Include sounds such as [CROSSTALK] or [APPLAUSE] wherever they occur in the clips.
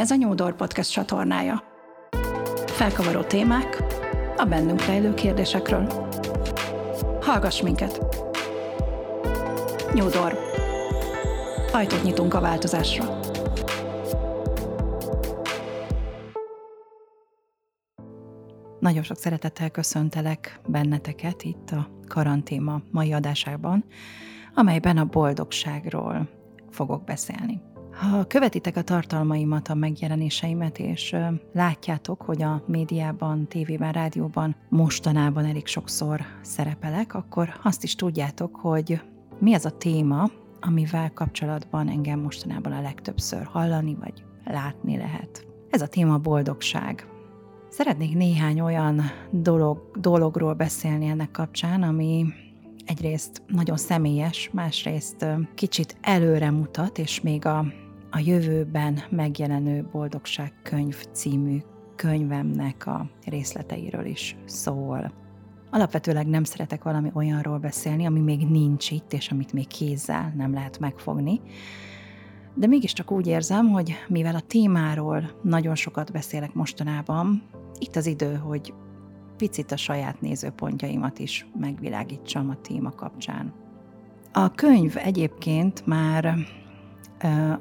Ez a Nyúdor Podcast csatornája. Felkavaró témák a bennünk rejlő kérdésekről. Hallgass minket! Nyúdor. Ajtót nyitunk a változásra. Nagyon sok szeretettel köszöntelek benneteket itt a karantéma mai adásában, amelyben a boldogságról fogok beszélni. Ha követitek a tartalmaimat, a megjelenéseimet, és látjátok, hogy a médiában, tévében, rádióban mostanában elég sokszor szerepelek, akkor azt is tudjátok, hogy mi az a téma, amivel kapcsolatban engem mostanában a legtöbbször hallani vagy látni lehet. Ez a téma boldogság. Szeretnék néhány olyan dolog, dologról beszélni ennek kapcsán, ami egyrészt nagyon személyes, másrészt kicsit előre mutat, és még a, a jövőben megjelenő Boldogság könyv című könyvemnek a részleteiről is szól. Alapvetőleg nem szeretek valami olyanról beszélni, ami még nincs itt, és amit még kézzel nem lehet megfogni. De mégiscsak úgy érzem, hogy mivel a témáról nagyon sokat beszélek mostanában, itt az idő, hogy picit a saját nézőpontjaimat is megvilágítsam a téma kapcsán. A könyv egyébként már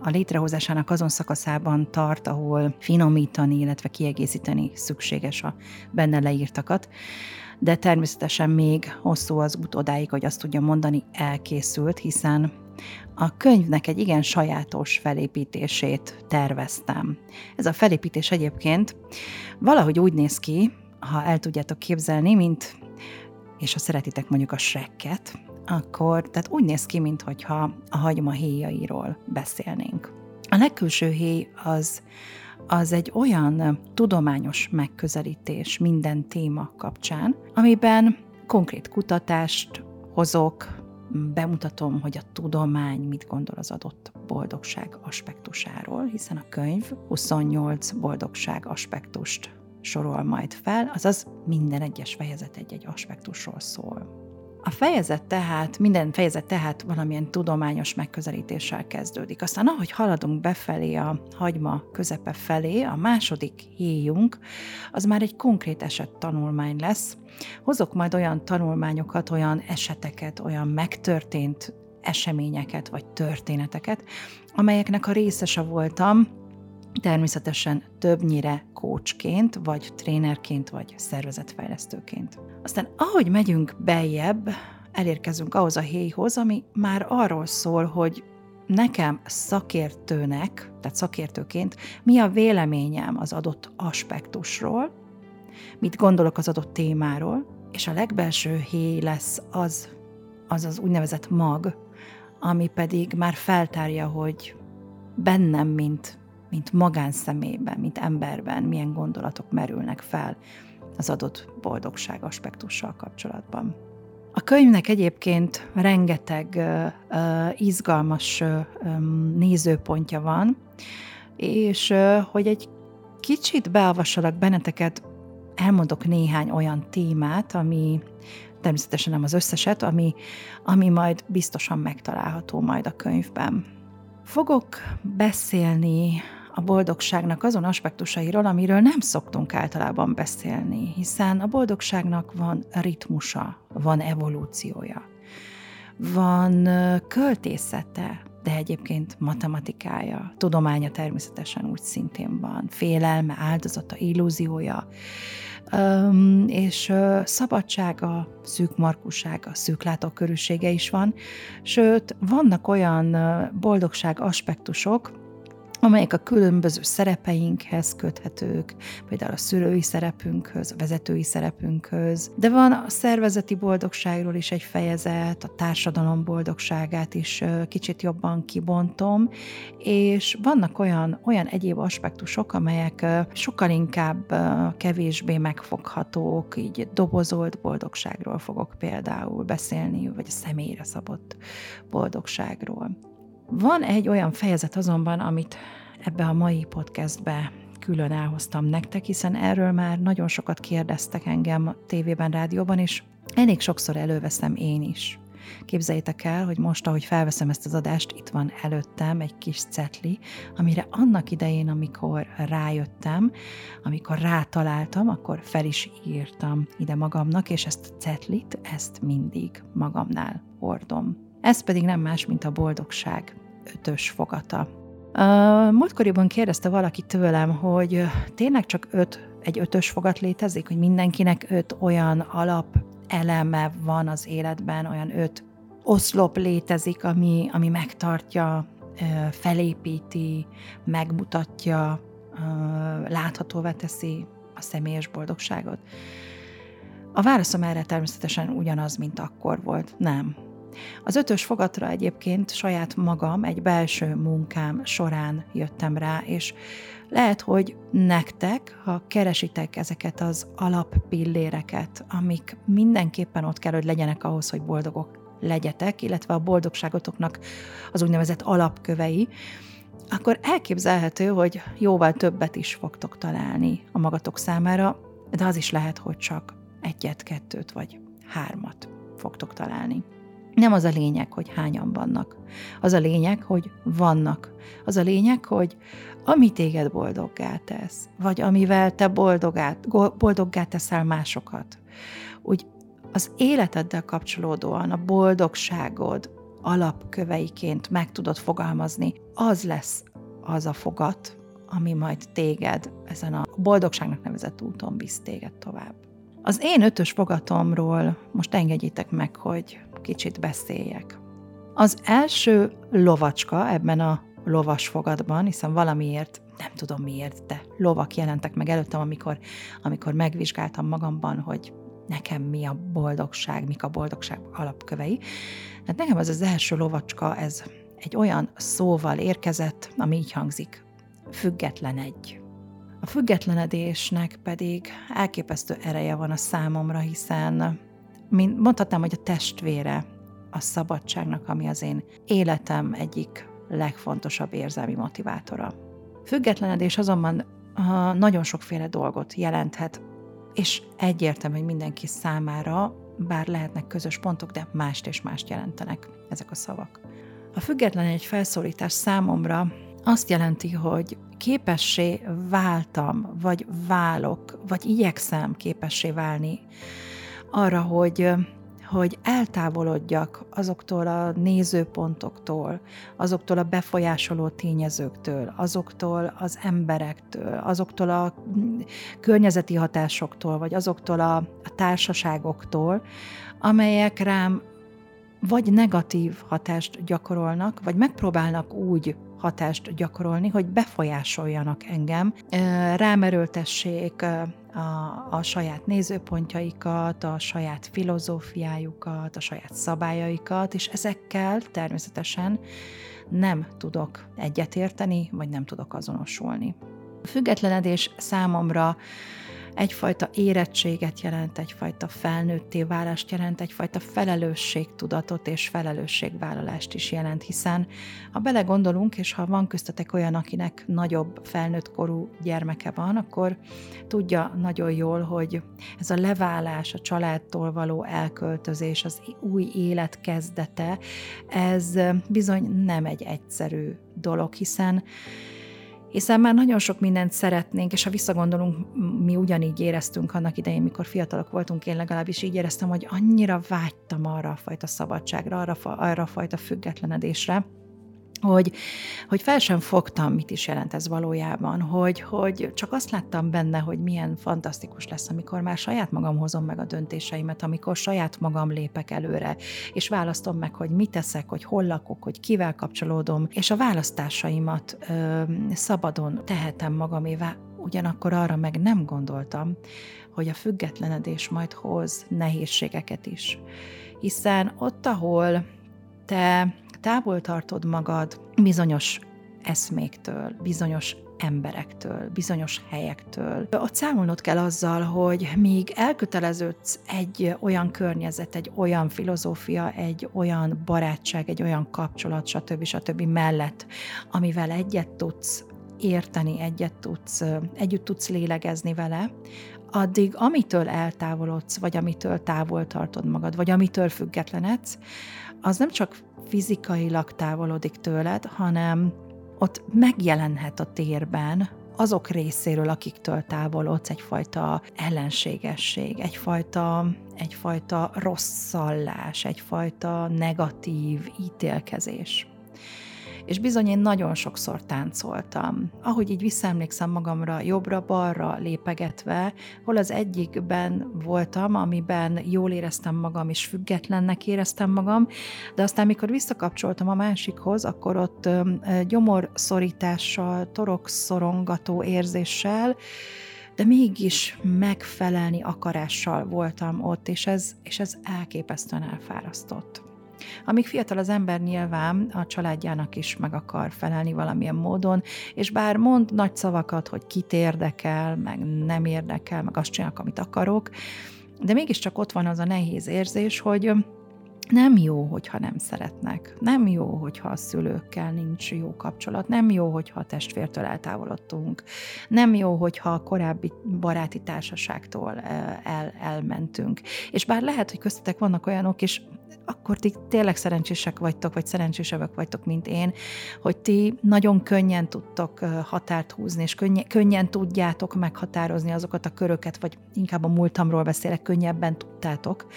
a létrehozásának azon szakaszában tart, ahol finomítani, illetve kiegészíteni szükséges a benne leírtakat, de természetesen még hosszú az út odáig, hogy azt tudja mondani, elkészült, hiszen a könyvnek egy igen sajátos felépítését terveztem. Ez a felépítés egyébként valahogy úgy néz ki, ha el tudjátok képzelni, mint, és ha szeretitek mondjuk a srekket, akkor tehát úgy néz ki, mintha a hagyma héjairól beszélnénk. A legkülső héj az, az egy olyan tudományos megközelítés minden téma kapcsán, amiben konkrét kutatást hozok, bemutatom, hogy a tudomány mit gondol az adott boldogság aspektusáról, hiszen a könyv 28 boldogság aspektust sorol majd fel, azaz minden egyes fejezet egy-egy aspektusról szól. A fejezet tehát, minden fejezet tehát valamilyen tudományos megközelítéssel kezdődik. Aztán ahogy haladunk befelé a hagyma közepe felé, a második héjunk, az már egy konkrét eset tanulmány lesz. Hozok majd olyan tanulmányokat, olyan eseteket, olyan megtörtént eseményeket vagy történeteket, amelyeknek a részese voltam, természetesen többnyire coachként, vagy trénerként, vagy szervezetfejlesztőként. Aztán ahogy megyünk beljebb, elérkezünk ahhoz a héjhoz, ami már arról szól, hogy nekem szakértőnek, tehát szakértőként mi a véleményem az adott aspektusról, mit gondolok az adott témáról, és a legbelső héj lesz az, az az úgynevezett mag, ami pedig már feltárja, hogy bennem, mint mint magánszemélyben, mint emberben milyen gondolatok merülnek fel az adott boldogság aspektussal kapcsolatban. A könyvnek egyébként rengeteg uh, izgalmas uh, nézőpontja van, és uh, hogy egy kicsit beavassalak benneteket, elmondok néhány olyan témát, ami természetesen nem az összeset, ami, ami majd biztosan megtalálható majd a könyvben. Fogok beszélni a boldogságnak azon aspektusairól, amiről nem szoktunk általában beszélni, hiszen a boldogságnak van ritmusa, van evolúciója, van költészete, de egyébként matematikája, tudománya természetesen úgy szintén van, félelme, áldozata, illúziója, és szabadsága, szűkmarkusága, szűklátókörűsége is van, sőt, vannak olyan boldogság aspektusok, amelyek a különböző szerepeinkhez köthetők, például a szülői szerepünkhöz, a vezetői szerepünkhöz, de van a szervezeti boldogságról is egy fejezet, a társadalom boldogságát is kicsit jobban kibontom, és vannak olyan, olyan egyéb aspektusok, amelyek sokkal inkább kevésbé megfoghatók, így dobozolt boldogságról fogok például beszélni, vagy a személyre szabott boldogságról. Van egy olyan fejezet azonban, amit ebbe a mai podcastbe külön elhoztam nektek, hiszen erről már nagyon sokat kérdeztek engem tévében, rádióban, és elég sokszor előveszem én is. Képzeljétek el, hogy most, ahogy felveszem ezt az adást, itt van előttem egy kis cetli, amire annak idején, amikor rájöttem, amikor rátaláltam, akkor fel is írtam ide magamnak, és ezt a cetlit, ezt mindig magamnál hordom. Ez pedig nem más, mint a boldogság ötös fogata. Múltkoriban kérdezte valaki tőlem, hogy tényleg csak öt, egy ötös fogat létezik, hogy mindenkinek öt olyan alap eleme van az életben, olyan öt oszlop létezik, ami, ami megtartja, felépíti, megmutatja, láthatóvá teszi a személyes boldogságot. A válaszom erre természetesen ugyanaz, mint akkor volt. Nem. Az ötös fogatra egyébként saját magam egy belső munkám során jöttem rá, és lehet, hogy nektek, ha keresitek ezeket az alappilléreket, amik mindenképpen ott kell, hogy legyenek ahhoz, hogy boldogok legyetek, illetve a boldogságotoknak az úgynevezett alapkövei, akkor elképzelhető, hogy jóval többet is fogtok találni a magatok számára, de az is lehet, hogy csak egyet, kettőt vagy hármat fogtok találni. Nem az a lényeg, hogy hányan vannak. Az a lényeg, hogy vannak. Az a lényeg, hogy ami téged boldoggá tesz, vagy amivel te boldogát, boldoggá teszel másokat, úgy az életeddel kapcsolódóan a boldogságod alapköveiként meg tudod fogalmazni, az lesz az a fogat, ami majd téged ezen a boldogságnak nevezett úton visz téged tovább. Az én ötös fogatomról most engedjétek meg, hogy kicsit beszéljek. Az első lovacska ebben a lovas fogadban, hiszen valamiért, nem tudom miért, de lovak jelentek meg előttem, amikor, amikor megvizsgáltam magamban, hogy nekem mi a boldogság, mik a boldogság alapkövei. Hát nekem az az első lovacska, ez egy olyan szóval érkezett, ami így hangzik, független egy. A függetlenedésnek pedig elképesztő ereje van a számomra, hiszen mint mondhatnám, hogy a testvére a szabadságnak, ami az én életem egyik legfontosabb érzelmi motivátora. Függetlenedés azonban nagyon sokféle dolgot jelenthet, és egyértelmű, hogy mindenki számára, bár lehetnek közös pontok, de mást és mást jelentenek ezek a szavak. A független egy felszólítás számomra azt jelenti, hogy képessé váltam, vagy válok, vagy igyekszem képessé válni arra, hogy hogy eltávolodjak azoktól a nézőpontoktól, azoktól a befolyásoló tényezőktől, azoktól az emberektől, azoktól a környezeti hatásoktól, vagy azoktól a, a társaságoktól, amelyek rám vagy negatív hatást gyakorolnak, vagy megpróbálnak úgy hatást gyakorolni, hogy befolyásoljanak engem, rámerőltessék a, a saját nézőpontjaikat, a saját filozófiájukat, a saját szabályaikat, és ezekkel természetesen nem tudok egyetérteni, vagy nem tudok azonosulni. A függetlenedés számomra egyfajta érettséget jelent, egyfajta felnőtté válást jelent, egyfajta felelősségtudatot és felelősségvállalást is jelent, hiszen ha belegondolunk, és ha van köztetek olyan, akinek nagyobb felnőtt korú gyermeke van, akkor tudja nagyon jól, hogy ez a leválás, a családtól való elköltözés, az új élet kezdete, ez bizony nem egy egyszerű dolog, hiszen hiszen már nagyon sok mindent szeretnénk, és ha visszagondolunk, mi ugyanígy éreztünk annak idején, mikor fiatalok voltunk, én legalábbis így éreztem, hogy annyira vágytam arra a fajta szabadságra, arra, arra a fajta függetlenedésre, hogy, hogy fel sem fogtam, mit is jelent ez valójában, hogy, hogy csak azt láttam benne, hogy milyen fantasztikus lesz, amikor már saját magam hozom meg a döntéseimet, amikor saját magam lépek előre, és választom meg, hogy mit teszek, hogy hol lakok, hogy kivel kapcsolódom, és a választásaimat ö, szabadon tehetem magamévá, ugyanakkor arra meg nem gondoltam, hogy a függetlenedés majd hoz nehézségeket is. Hiszen ott, ahol te távol tartod magad bizonyos eszméktől, bizonyos emberektől, bizonyos helyektől. Ott számolnod kell azzal, hogy míg elköteleződsz egy olyan környezet, egy olyan filozófia, egy olyan barátság, egy olyan kapcsolat, stb. stb. mellett, amivel egyet tudsz érteni, egyet tudsz, együtt tudsz lélegezni vele, addig amitől eltávolodsz, vagy amitől távol tartod magad, vagy amitől függetlenedsz, az nem csak fizikailag távolodik tőled, hanem ott megjelenhet a térben azok részéről, akiktől távolodsz, egyfajta ellenségesség, egyfajta, egyfajta rosszallás, egyfajta negatív ítélkezés. És bizony én nagyon sokszor táncoltam. Ahogy így visszaemlékszem magamra, jobbra-balra lépegetve, hol az egyikben voltam, amiben jól éreztem magam, és függetlennek éreztem magam, de aztán, mikor visszakapcsoltam a másikhoz, akkor ott gyomorszorítással, torokszorongató érzéssel, de mégis megfelelni akarással voltam ott, és ez, és ez elképesztően elfárasztott. Amíg fiatal az ember nyilván a családjának is meg akar felelni valamilyen módon, és bár mond nagy szavakat, hogy kit érdekel, meg nem érdekel, meg azt csinálok, amit akarok, de mégiscsak ott van az a nehéz érzés, hogy nem jó, hogyha nem szeretnek. Nem jó, hogyha a szülőkkel nincs jó kapcsolat. Nem jó, hogyha a testvértől eltávolodtunk. Nem jó, hogyha a korábbi baráti társaságtól el, elmentünk. És bár lehet, hogy köztetek vannak olyanok, és akkor ti tényleg szerencsések vagytok, vagy szerencsésebbek vagytok, mint én, hogy ti nagyon könnyen tudtok határt húzni, és könnyen, könnyen tudjátok meghatározni azokat a köröket, vagy inkább a múltamról beszélek, könnyebben tudtátok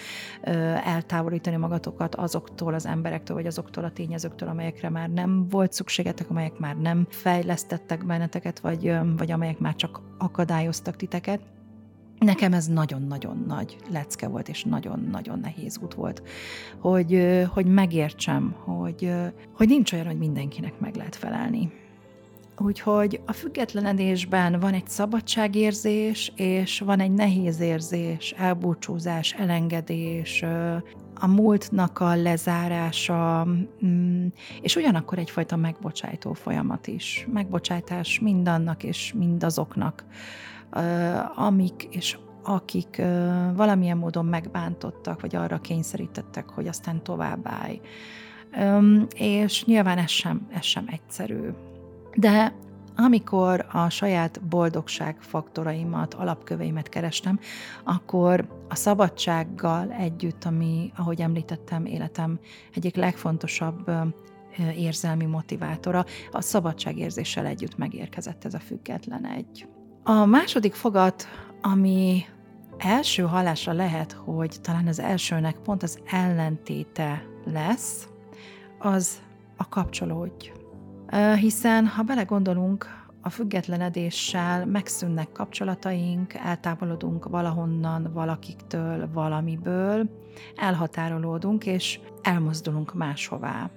eltávolítani magatokat azoktól az emberektől, vagy azoktól a tényezőktől, amelyekre már nem volt szükségetek, amelyek már nem fejlesztettek benneteket, vagy, vagy amelyek már csak akadályoztak titeket. Nekem ez nagyon-nagyon nagy lecke volt, és nagyon-nagyon nehéz út volt, hogy, hogy megértsem, hogy, hogy nincs olyan, hogy mindenkinek meg lehet felelni. Úgyhogy a függetlenedésben van egy szabadságérzés, és van egy nehéz érzés, elbúcsúzás, elengedés, a múltnak a lezárása, mm, és ugyanakkor egyfajta megbocsájtó folyamat is. Megbocsátás mindannak és mindazoknak, amik és akik valamilyen módon megbántottak, vagy arra kényszerítettek, hogy aztán továbbállj. És nyilván ez sem, ez sem egyszerű. De amikor a saját boldogság faktoraimat, alapköveimet kerestem, akkor a szabadsággal együtt, ami, ahogy említettem, életem egyik legfontosabb érzelmi motivátora, a szabadságérzéssel együtt megérkezett ez a független egy. A második fogat, ami első hallásra lehet, hogy talán az elsőnek pont az ellentéte lesz, az a kapcsolódj. Hiszen, ha belegondolunk, a függetlenedéssel megszűnnek kapcsolataink, eltávolodunk valahonnan, valakiktől, valamiből, elhatárolódunk, és elmozdulunk máshová.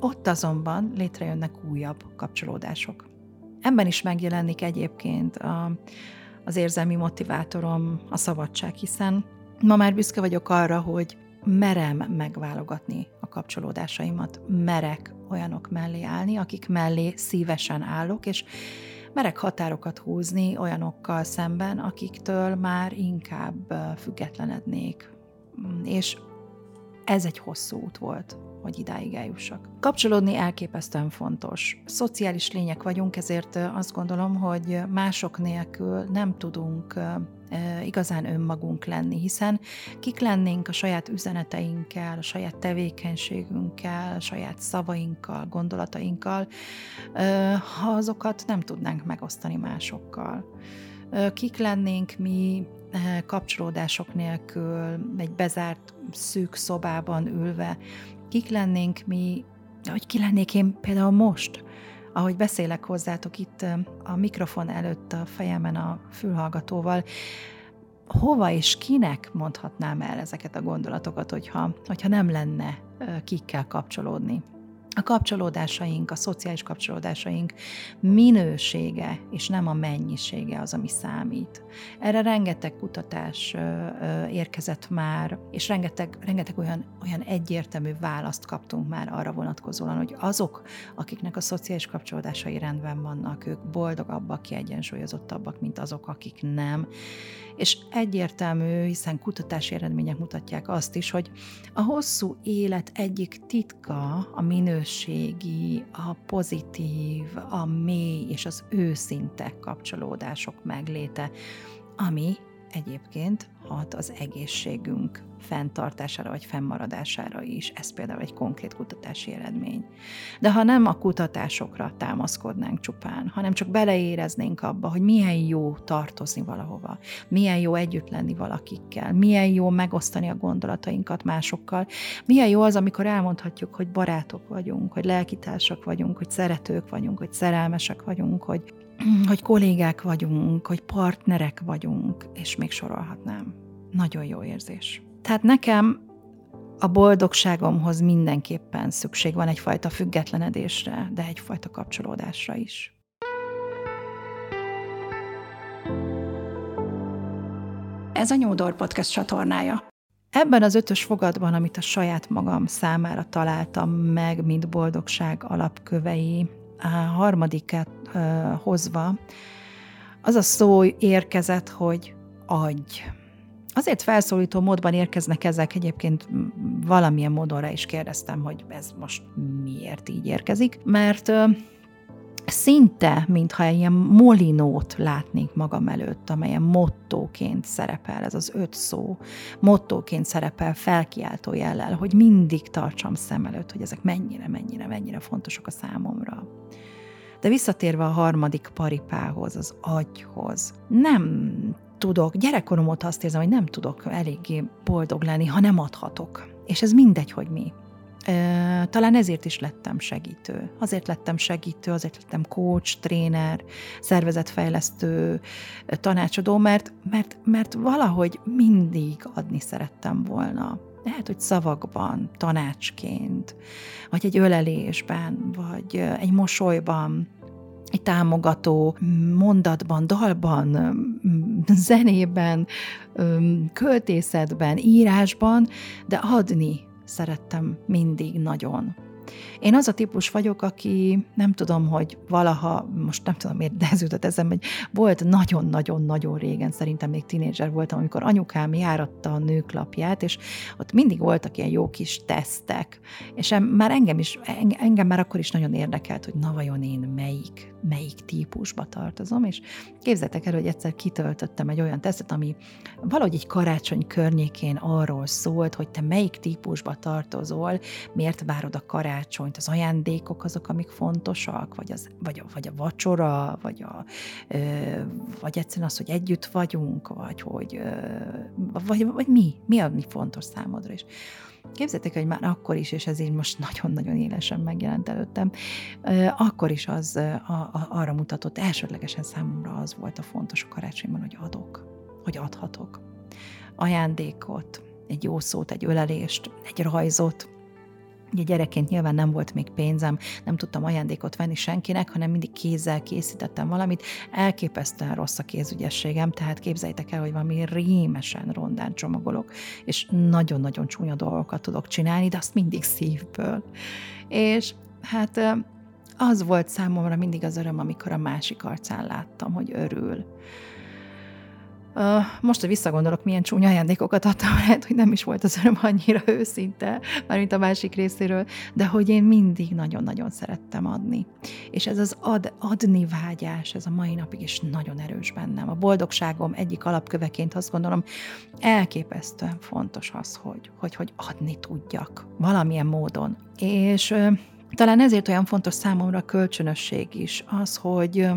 Ott azonban létrejönnek újabb kapcsolódások. Ebben is megjelenik egyébként a, az érzelmi motivátorom, a szabadság, hiszen ma már büszke vagyok arra, hogy merem megválogatni a kapcsolódásaimat, merek olyanok mellé állni, akik mellé szívesen állok, és merek határokat húzni olyanokkal szemben, akiktől már inkább függetlenednék. És ez egy hosszú út volt hogy idáig eljussak. Kapcsolódni elképesztően fontos. Szociális lények vagyunk, ezért azt gondolom, hogy mások nélkül nem tudunk igazán önmagunk lenni, hiszen kik lennénk a saját üzeneteinkkel, a saját tevékenységünkkel, a saját szavainkkal, gondolatainkkal, ha azokat nem tudnánk megosztani másokkal. Kik lennénk mi kapcsolódások nélkül, egy bezárt szűk szobában ülve, kik lennénk mi, hogy ki lennék én például most, ahogy beszélek hozzátok itt a mikrofon előtt a fejemen a fülhallgatóval, hova és kinek mondhatnám el ezeket a gondolatokat, hogyha, hogyha nem lenne kikkel kapcsolódni a kapcsolódásaink, a szociális kapcsolódásaink minősége, és nem a mennyisége az, ami számít. Erre rengeteg kutatás érkezett már, és rengeteg, rengeteg olyan, olyan egyértelmű választ kaptunk már arra vonatkozóan, hogy azok, akiknek a szociális kapcsolódásai rendben vannak, ők boldogabbak, kiegyensúlyozottabbak, mint azok, akik nem. És egyértelmű, hiszen kutatási eredmények mutatják azt is, hogy a hosszú élet egyik titka a minőségi, a pozitív, a mély és az őszinte kapcsolódások megléte, ami egyébként hat az egészségünk fenntartására vagy fennmaradására is. Ez például egy konkrét kutatási eredmény. De ha nem a kutatásokra támaszkodnánk csupán, hanem csak beleéreznénk abba, hogy milyen jó tartozni valahova, milyen jó együtt lenni valakikkel, milyen jó megosztani a gondolatainkat másokkal, milyen jó az, amikor elmondhatjuk, hogy barátok vagyunk, hogy lelkitársak vagyunk, hogy szeretők vagyunk, hogy szerelmesek vagyunk, hogy hogy kollégák vagyunk, hogy partnerek vagyunk, és még sorolhatnám. Nagyon jó érzés. Tehát nekem a boldogságomhoz mindenképpen szükség van egyfajta függetlenedésre, de egyfajta kapcsolódásra is. Ez a Nyúdor Podcast csatornája. Ebben az ötös fogadban, amit a saját magam számára találtam meg, mint boldogság alapkövei, a harmadikát hozva, az a szó érkezett, hogy adj. Azért felszólító módban érkeznek ezek, egyébként valamilyen módon rá is kérdeztem, hogy ez most miért így érkezik, mert szinte, mintha ilyen molinót látnék magam előtt, amelyen mottóként szerepel, ez az öt szó, mottóként szerepel felkiáltó jellel, hogy mindig tartsam szem előtt, hogy ezek mennyire, mennyire, mennyire fontosak a számomra. De visszatérve a harmadik paripához, az agyhoz, nem tudok, gyerekkorom óta azt érzem, hogy nem tudok eléggé boldog lenni, ha nem adhatok. És ez mindegy, hogy mi. Talán ezért is lettem segítő. Azért lettem segítő, azért lettem coach, tréner, szervezetfejlesztő, tanácsadó, mert, mert, mert valahogy mindig adni szerettem volna. Lehet, hogy szavakban, tanácsként, vagy egy ölelésben, vagy egy mosolyban, egy támogató mondatban, dalban, zenében, költészetben, írásban, de adni szerettem mindig nagyon. Én az a típus vagyok, aki nem tudom, hogy valaha, most nem tudom miért, de ez jutott eszembe, hogy volt nagyon-nagyon-nagyon régen, szerintem még tinédzser voltam, amikor anyukám járatta a nőklapját, és ott mindig voltak ilyen jó kis tesztek, és már engem is, engem már akkor is nagyon érdekelt, hogy na vajon én melyik, melyik típusba tartozom, és képzeltek el, hogy egyszer kitöltöttem egy olyan tesztet, ami valahogy egy karácsony környékén arról szólt, hogy te melyik típusba tartozol, miért várod a karácsonyt, az ajándékok azok, amik fontosak, vagy, az, vagy, a, vagy a vacsora, vagy, a, vagy egyszerűen az, hogy együtt vagyunk, vagy hogy vagy, vagy mi, mi a mi fontos számodra is. Képzeljétek, hogy már akkor is, és ez így most nagyon-nagyon élesen megjelent előttem, akkor is az a, a, arra mutatott, elsődlegesen számomra az volt a fontos a karácsonyban, hogy adok, hogy adhatok. Ajándékot, egy jó szót, egy ölelést, egy rajzot, Ugye gyerekként nyilván nem volt még pénzem, nem tudtam ajándékot venni senkinek, hanem mindig kézzel készítettem valamit. Elképesztően rossz a kézügyességem, tehát képzeljétek el, hogy valami rémesen rondán csomagolok, és nagyon-nagyon csúnya dolgokat tudok csinálni, de azt mindig szívből. És hát az volt számomra mindig az öröm, amikor a másik arcán láttam, hogy örül most, hogy visszagondolok, milyen csúnya ajándékokat adtam, [LAUGHS] lehet, hogy nem is volt az öröm annyira [LAUGHS] őszinte, mármint a másik részéről, de hogy én mindig nagyon-nagyon szerettem adni. És ez az ad, adni vágyás, ez a mai napig is nagyon erős bennem. A boldogságom egyik alapköveként azt gondolom, elképesztően fontos az, hogy, hogy, hogy adni tudjak valamilyen módon. És talán ezért olyan fontos számomra a kölcsönösség is, az, hogy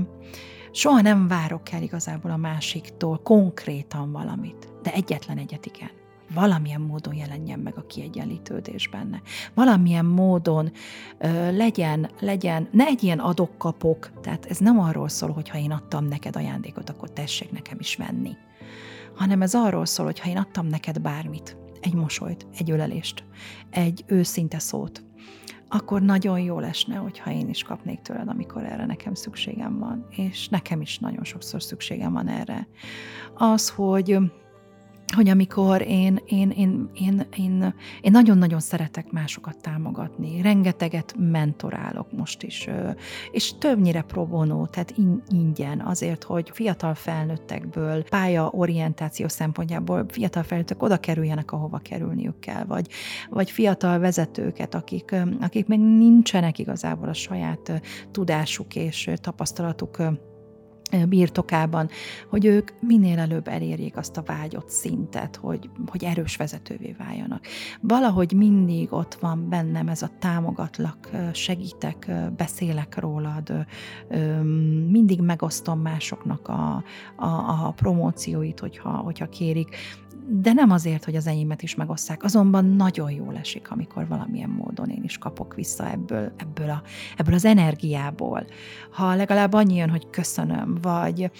Soha nem várok el igazából a másiktól konkrétan valamit, de egyetlen egyet igen. Valamilyen módon jelenjen meg a kiegyenlítődés benne. Valamilyen módon ö, legyen, legyen, ne egy ilyen adok-kapok, tehát ez nem arról szól, hogy ha én adtam neked ajándékot, akkor tessék nekem is venni. Hanem ez arról szól, hogy ha én adtam neked bármit, egy mosolyt, egy ölelést, egy őszinte szót, akkor nagyon jó lesne, hogyha én is kapnék tőled, amikor erre nekem szükségem van. És nekem is nagyon sokszor szükségem van erre. Az, hogy hogy amikor én, én, én, én, én, én nagyon-nagyon szeretek másokat támogatni, rengeteget mentorálok most is, és többnyire pro bono, tehát ingyen azért, hogy fiatal felnőttekből, pályaorientáció szempontjából fiatal felnőttek oda kerüljenek, ahova kerülniük kell, vagy, vagy fiatal vezetőket, akik, akik még nincsenek igazából a saját tudásuk és tapasztalatuk birtokában, hogy ők minél előbb elérjék azt a vágyott szintet, hogy, hogy erős vezetővé váljanak. Valahogy mindig ott van bennem ez a támogatlak, segítek, beszélek rólad, mindig megosztom másoknak a, a, a promócióit, hogyha, hogyha kérik de nem azért, hogy az enyémet is megosszák, azonban nagyon jól esik, amikor valamilyen módon én is kapok vissza ebből, ebből, a, ebből az energiából. Ha legalább annyi jön, hogy köszönöm, vagy,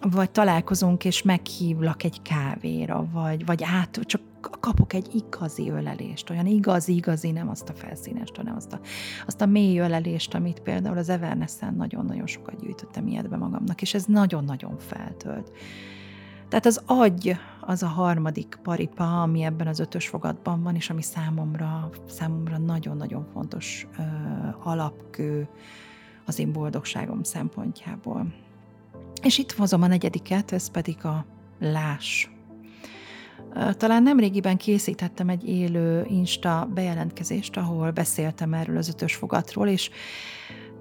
vagy találkozunk, és meghívlak egy kávéra, vagy, vagy át, csak kapok egy igazi ölelést, olyan igazi-igazi, nem azt a felszínest, hanem azt a, azt a mély ölelést, amit például az Evernessen nagyon-nagyon sokat gyűjtöttem ilyet be magamnak, és ez nagyon-nagyon feltölt. Tehát az agy az a harmadik paripa, ami ebben az ötös fogatban van, és ami számomra, számomra nagyon-nagyon fontos ö, alapkő az én boldogságom szempontjából. És itt hozom a negyediket, ez pedig a lás. Talán nemrégiben készítettem egy élő Insta bejelentkezést, ahol beszéltem erről az ötös fogatról, és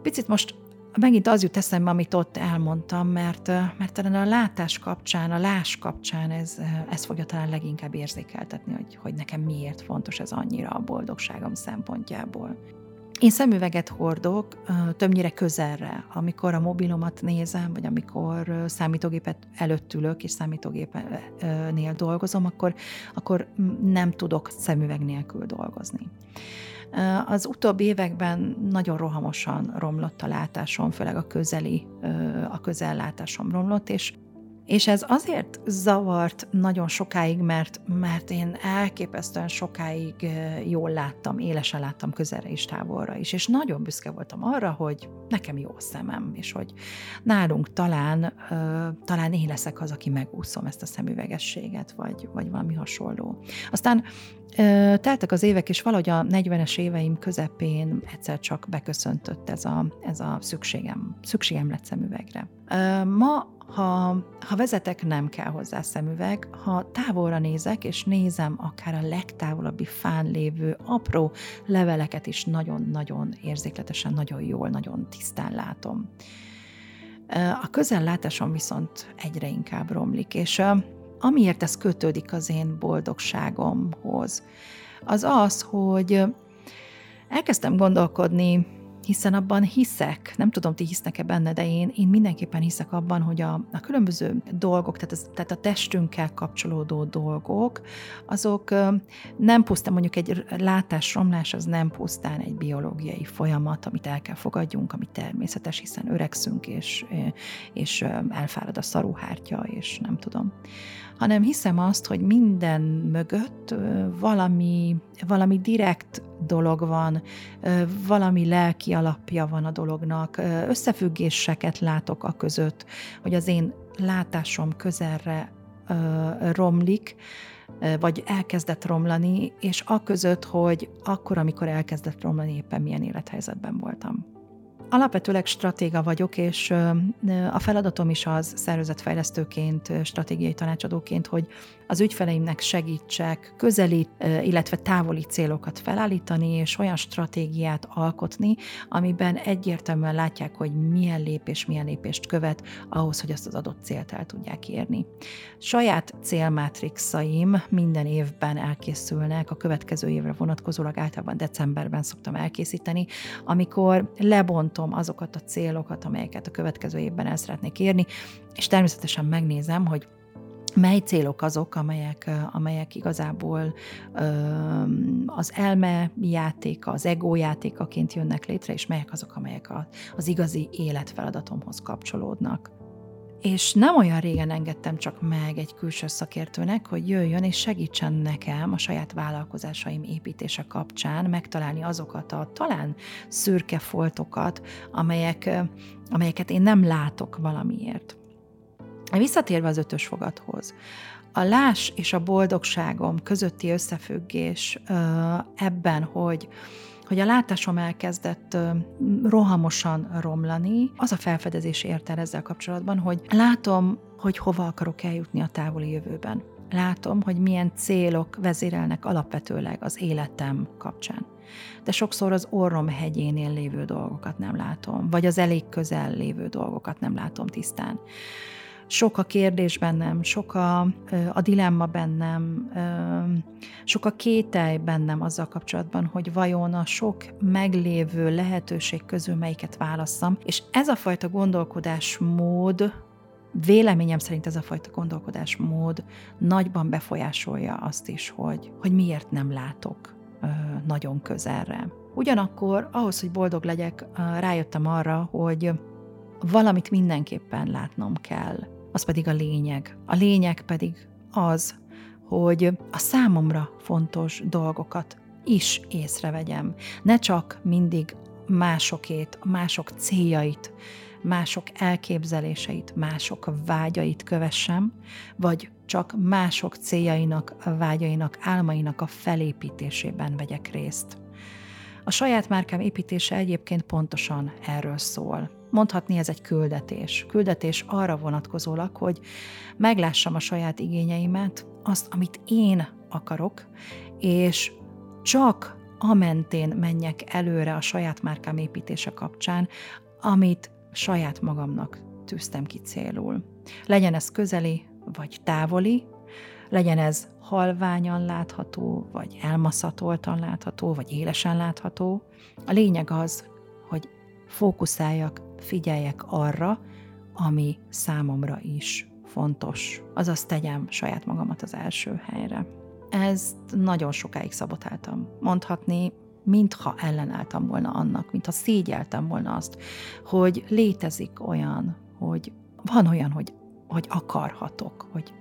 picit most megint az jut eszembe, amit ott elmondtam, mert, mert talán a látás kapcsán, a lás kapcsán ez, ez fogja talán leginkább érzékeltetni, hogy, hogy nekem miért fontos ez annyira a boldogságom szempontjából. Én szemüveget hordok, többnyire közelre, amikor a mobilomat nézem, vagy amikor számítógépet előtt ülök, és számítógépnél dolgozom, akkor, akkor nem tudok szemüveg nélkül dolgozni. Az utóbbi években nagyon rohamosan romlott a látásom, főleg a közeli, a közellátásom romlott, és és ez azért zavart nagyon sokáig, mert, mert én elképesztően sokáig jól láttam, élesen láttam közelre is, távolra is, és nagyon büszke voltam arra, hogy nekem jó szemem, és hogy nálunk talán, talán én leszek az, aki megúszom ezt a szemüvegességet, vagy, vagy valami hasonló. Aztán teltek az évek, és valahogy a 40-es éveim közepén egyszer csak beköszöntött ez a, ez a szükségem, szükségem lett szemüvegre. Ma ha, ha vezetek, nem kell hozzá szemüveg, ha távolra nézek, és nézem akár a legtávolabbi fán lévő apró leveleket is nagyon-nagyon érzékletesen, nagyon jól, nagyon tisztán látom. A közellátásom viszont egyre inkább romlik, és amiért ez kötődik az én boldogságomhoz, az az, hogy elkezdtem gondolkodni hiszen abban hiszek, nem tudom, ti hisznek-e benne, de én, én mindenképpen hiszek abban, hogy a, a különböző dolgok, tehát, az, tehát a testünkkel kapcsolódó dolgok, azok nem pusztán mondjuk egy látásromlás, az nem pusztán egy biológiai folyamat, amit el kell fogadjunk, ami természetes, hiszen öregszünk, és, és elfárad a szaruhártya, és nem tudom hanem hiszem azt, hogy minden mögött valami, valami direkt dolog van, valami lelki alapja van a dolognak, összefüggéseket látok a között, hogy az én látásom közelre romlik, vagy elkezdett romlani, és a között, hogy akkor, amikor elkezdett romlani, éppen milyen élethelyzetben voltam. Alapvetőleg stratéga vagyok, és a feladatom is az szervezetfejlesztőként, stratégiai tanácsadóként, hogy az ügyfeleimnek segítsek közeli, illetve távoli célokat felállítani, és olyan stratégiát alkotni, amiben egyértelműen látják, hogy milyen lépés, milyen lépést követ ahhoz, hogy azt az adott célt el tudják érni. Saját célmátrixaim minden évben elkészülnek, a következő évre vonatkozólag általában decemberben szoktam elkészíteni, amikor lebontom azokat a célokat, amelyeket a következő évben el szeretnék érni, és természetesen megnézem, hogy mely célok azok, amelyek, amelyek igazából az elme játéka, az ego játékaként jönnek létre, és melyek azok, amelyek az igazi életfeladatomhoz kapcsolódnak. És nem olyan régen engedtem csak meg egy külső szakértőnek, hogy jöjjön és segítsen nekem a saját vállalkozásaim építése kapcsán megtalálni azokat a talán szürke foltokat, amelyek, amelyeket én nem látok valamiért. Visszatérve az ötös fogathoz, a lás és a boldogságom közötti összefüggés ebben, hogy hogy a látásom elkezdett rohamosan romlani, az a felfedezés ért el ezzel kapcsolatban, hogy látom, hogy hova akarok eljutni a távoli jövőben. Látom, hogy milyen célok vezérelnek alapvetőleg az életem kapcsán. de sokszor az orrom hegyénél lévő dolgokat nem látom, vagy az elég közel lévő dolgokat nem látom tisztán. Sok a kérdés bennem, sok a, a dilemma bennem, sok a kételj bennem azzal kapcsolatban, hogy vajon a sok meglévő lehetőség közül melyiket válasszam, és ez a fajta gondolkodásmód véleményem szerint ez a fajta gondolkodásmód nagyban befolyásolja azt is, hogy, hogy miért nem látok nagyon közelre. Ugyanakkor ahhoz, hogy boldog legyek, rájöttem arra, hogy valamit mindenképpen látnom kell, az pedig a lényeg. A lényeg pedig az, hogy a számomra fontos dolgokat is észrevegyem. Ne csak mindig másokét, mások céljait, mások elképzeléseit, mások vágyait kövessem, vagy csak mások céljainak, vágyainak, álmainak a felépítésében vegyek részt. A saját márkám építése egyébként pontosan erről szól. Mondhatni ez egy küldetés. Küldetés arra vonatkozólag, hogy meglássam a saját igényeimet, azt, amit én akarok, és csak amentén menjek előre a saját márkám építése kapcsán, amit saját magamnak tűztem ki célul. Legyen ez közeli vagy távoli, legyen ez halványan látható, vagy elmaszatoltan látható, vagy élesen látható. A lényeg az, hogy fókuszáljak, figyeljek arra, ami számomra is fontos. Azaz tegyem saját magamat az első helyre. Ezt nagyon sokáig szabotáltam. Mondhatni, mintha ellenálltam volna annak, mintha szégyeltem volna azt, hogy létezik olyan, hogy van olyan, hogy, hogy akarhatok, hogy,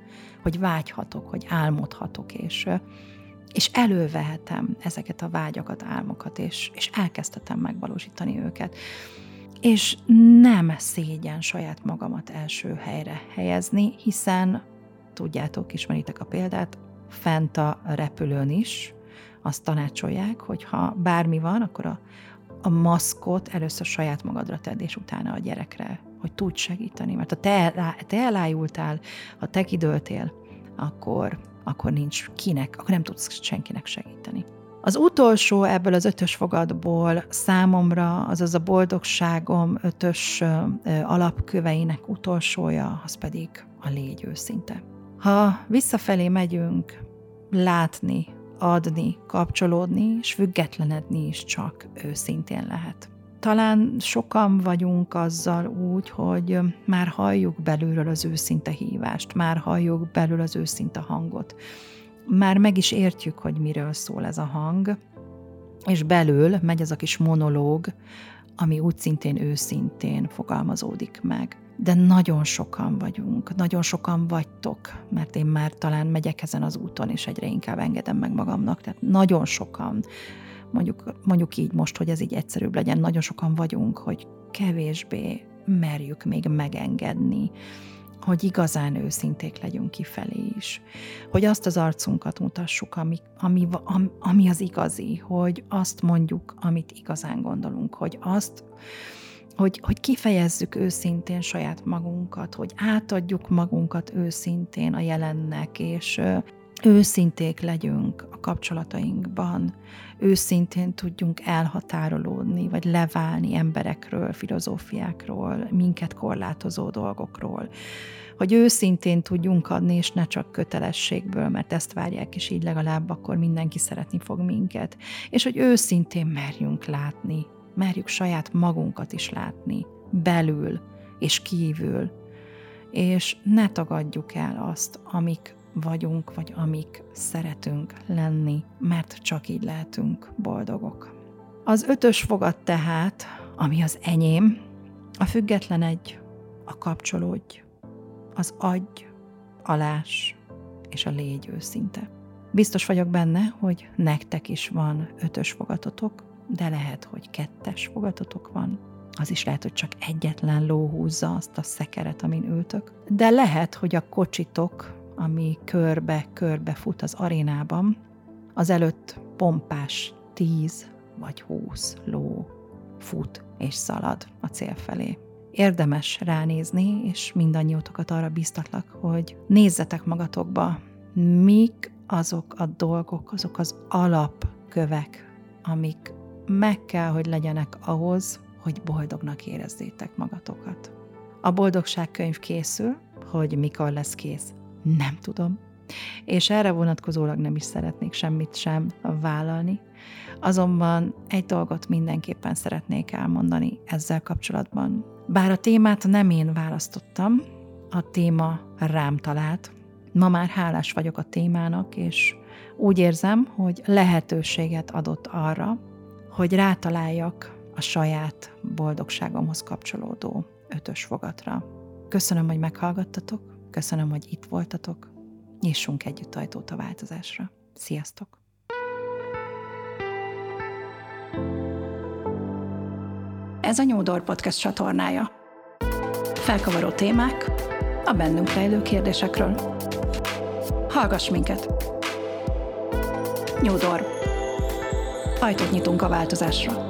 hogy vágyhatok, hogy álmodhatok, és, és elővehetem ezeket a vágyakat, álmokat, és, és elkezdhetem megvalósítani őket. És nem szégyen saját magamat első helyre helyezni, hiszen tudjátok, ismeritek a példát, fent a repülőn is, azt tanácsolják, hogy ha bármi van, akkor a, a maszkot először saját magadra tedd, és utána a gyerekre, hogy tudj segíteni. Mert ha te, te elájultál, ha te kidőltél, akkor, akkor nincs kinek, akkor nem tudsz senkinek segíteni. Az utolsó ebből az ötös fogadból számomra, azaz a boldogságom ötös alapköveinek utolsója, az pedig a légy őszinte. Ha visszafelé megyünk, látni adni, kapcsolódni, és függetlenedni is csak őszintén lehet. Talán sokan vagyunk azzal úgy, hogy már halljuk belülről az őszinte hívást, már halljuk belül az őszinte hangot, már meg is értjük, hogy miről szól ez a hang, és belül megy ez a kis monológ, ami úgy szintén őszintén fogalmazódik meg. De nagyon sokan vagyunk, nagyon sokan vagytok, mert én már talán megyek ezen az úton, és egyre inkább engedem meg magamnak, tehát nagyon sokan, mondjuk, mondjuk így most, hogy ez így egyszerűbb legyen, nagyon sokan vagyunk, hogy kevésbé merjük még megengedni, hogy igazán őszinték legyünk kifelé is. Hogy azt az arcunkat mutassuk, ami, ami, ami az igazi, hogy azt mondjuk, amit igazán gondolunk, hogy azt, hogy, hogy kifejezzük őszintén saját magunkat, hogy átadjuk magunkat őszintén a jelennek, és őszinték legyünk a kapcsolatainkban, őszintén tudjunk elhatárolódni, vagy leválni emberekről, filozófiákról, minket korlátozó dolgokról. Hogy őszintén tudjunk adni, és ne csak kötelességből, mert ezt várják, és így legalább akkor mindenki szeretni fog minket. És hogy őszintén merjünk látni merjük saját magunkat is látni, belül és kívül, és ne tagadjuk el azt, amik vagyunk, vagy amik szeretünk lenni, mert csak így lehetünk boldogok. Az ötös fogad tehát, ami az enyém, a független egy, a kapcsolódj, az adj, alás és a légy őszinte. Biztos vagyok benne, hogy nektek is van ötös fogatotok, de lehet, hogy kettes fogatotok van, az is lehet, hogy csak egyetlen ló húzza azt a szekeret, amin ültök. De lehet, hogy a kocsitok, ami körbe-körbe fut az arénában, az előtt pompás tíz vagy húsz ló fut és szalad a cél felé. Érdemes ránézni, és mindannyiótokat arra biztatlak, hogy nézzetek magatokba, mik azok a dolgok, azok az alapkövek, amik meg kell, hogy legyenek ahhoz, hogy boldognak érezzétek magatokat. A boldogságkönyv készül, hogy mikor lesz kész, nem tudom. És erre vonatkozólag nem is szeretnék semmit sem vállalni. Azonban egy dolgot mindenképpen szeretnék elmondani ezzel kapcsolatban. Bár a témát nem én választottam, a téma rám talált. Ma már hálás vagyok a témának, és úgy érzem, hogy lehetőséget adott arra, hogy rátaláljak a saját boldogságomhoz kapcsolódó ötös fogatra. Köszönöm, hogy meghallgattatok, köszönöm, hogy itt voltatok, nyissunk együtt ajtót a változásra. Sziasztok! Ez a Nyúdor Podcast csatornája. Felkavaró témák a bennünk rejlő kérdésekről. Hallgass minket! Nyúdor. Ajtót nyitunk a változásra.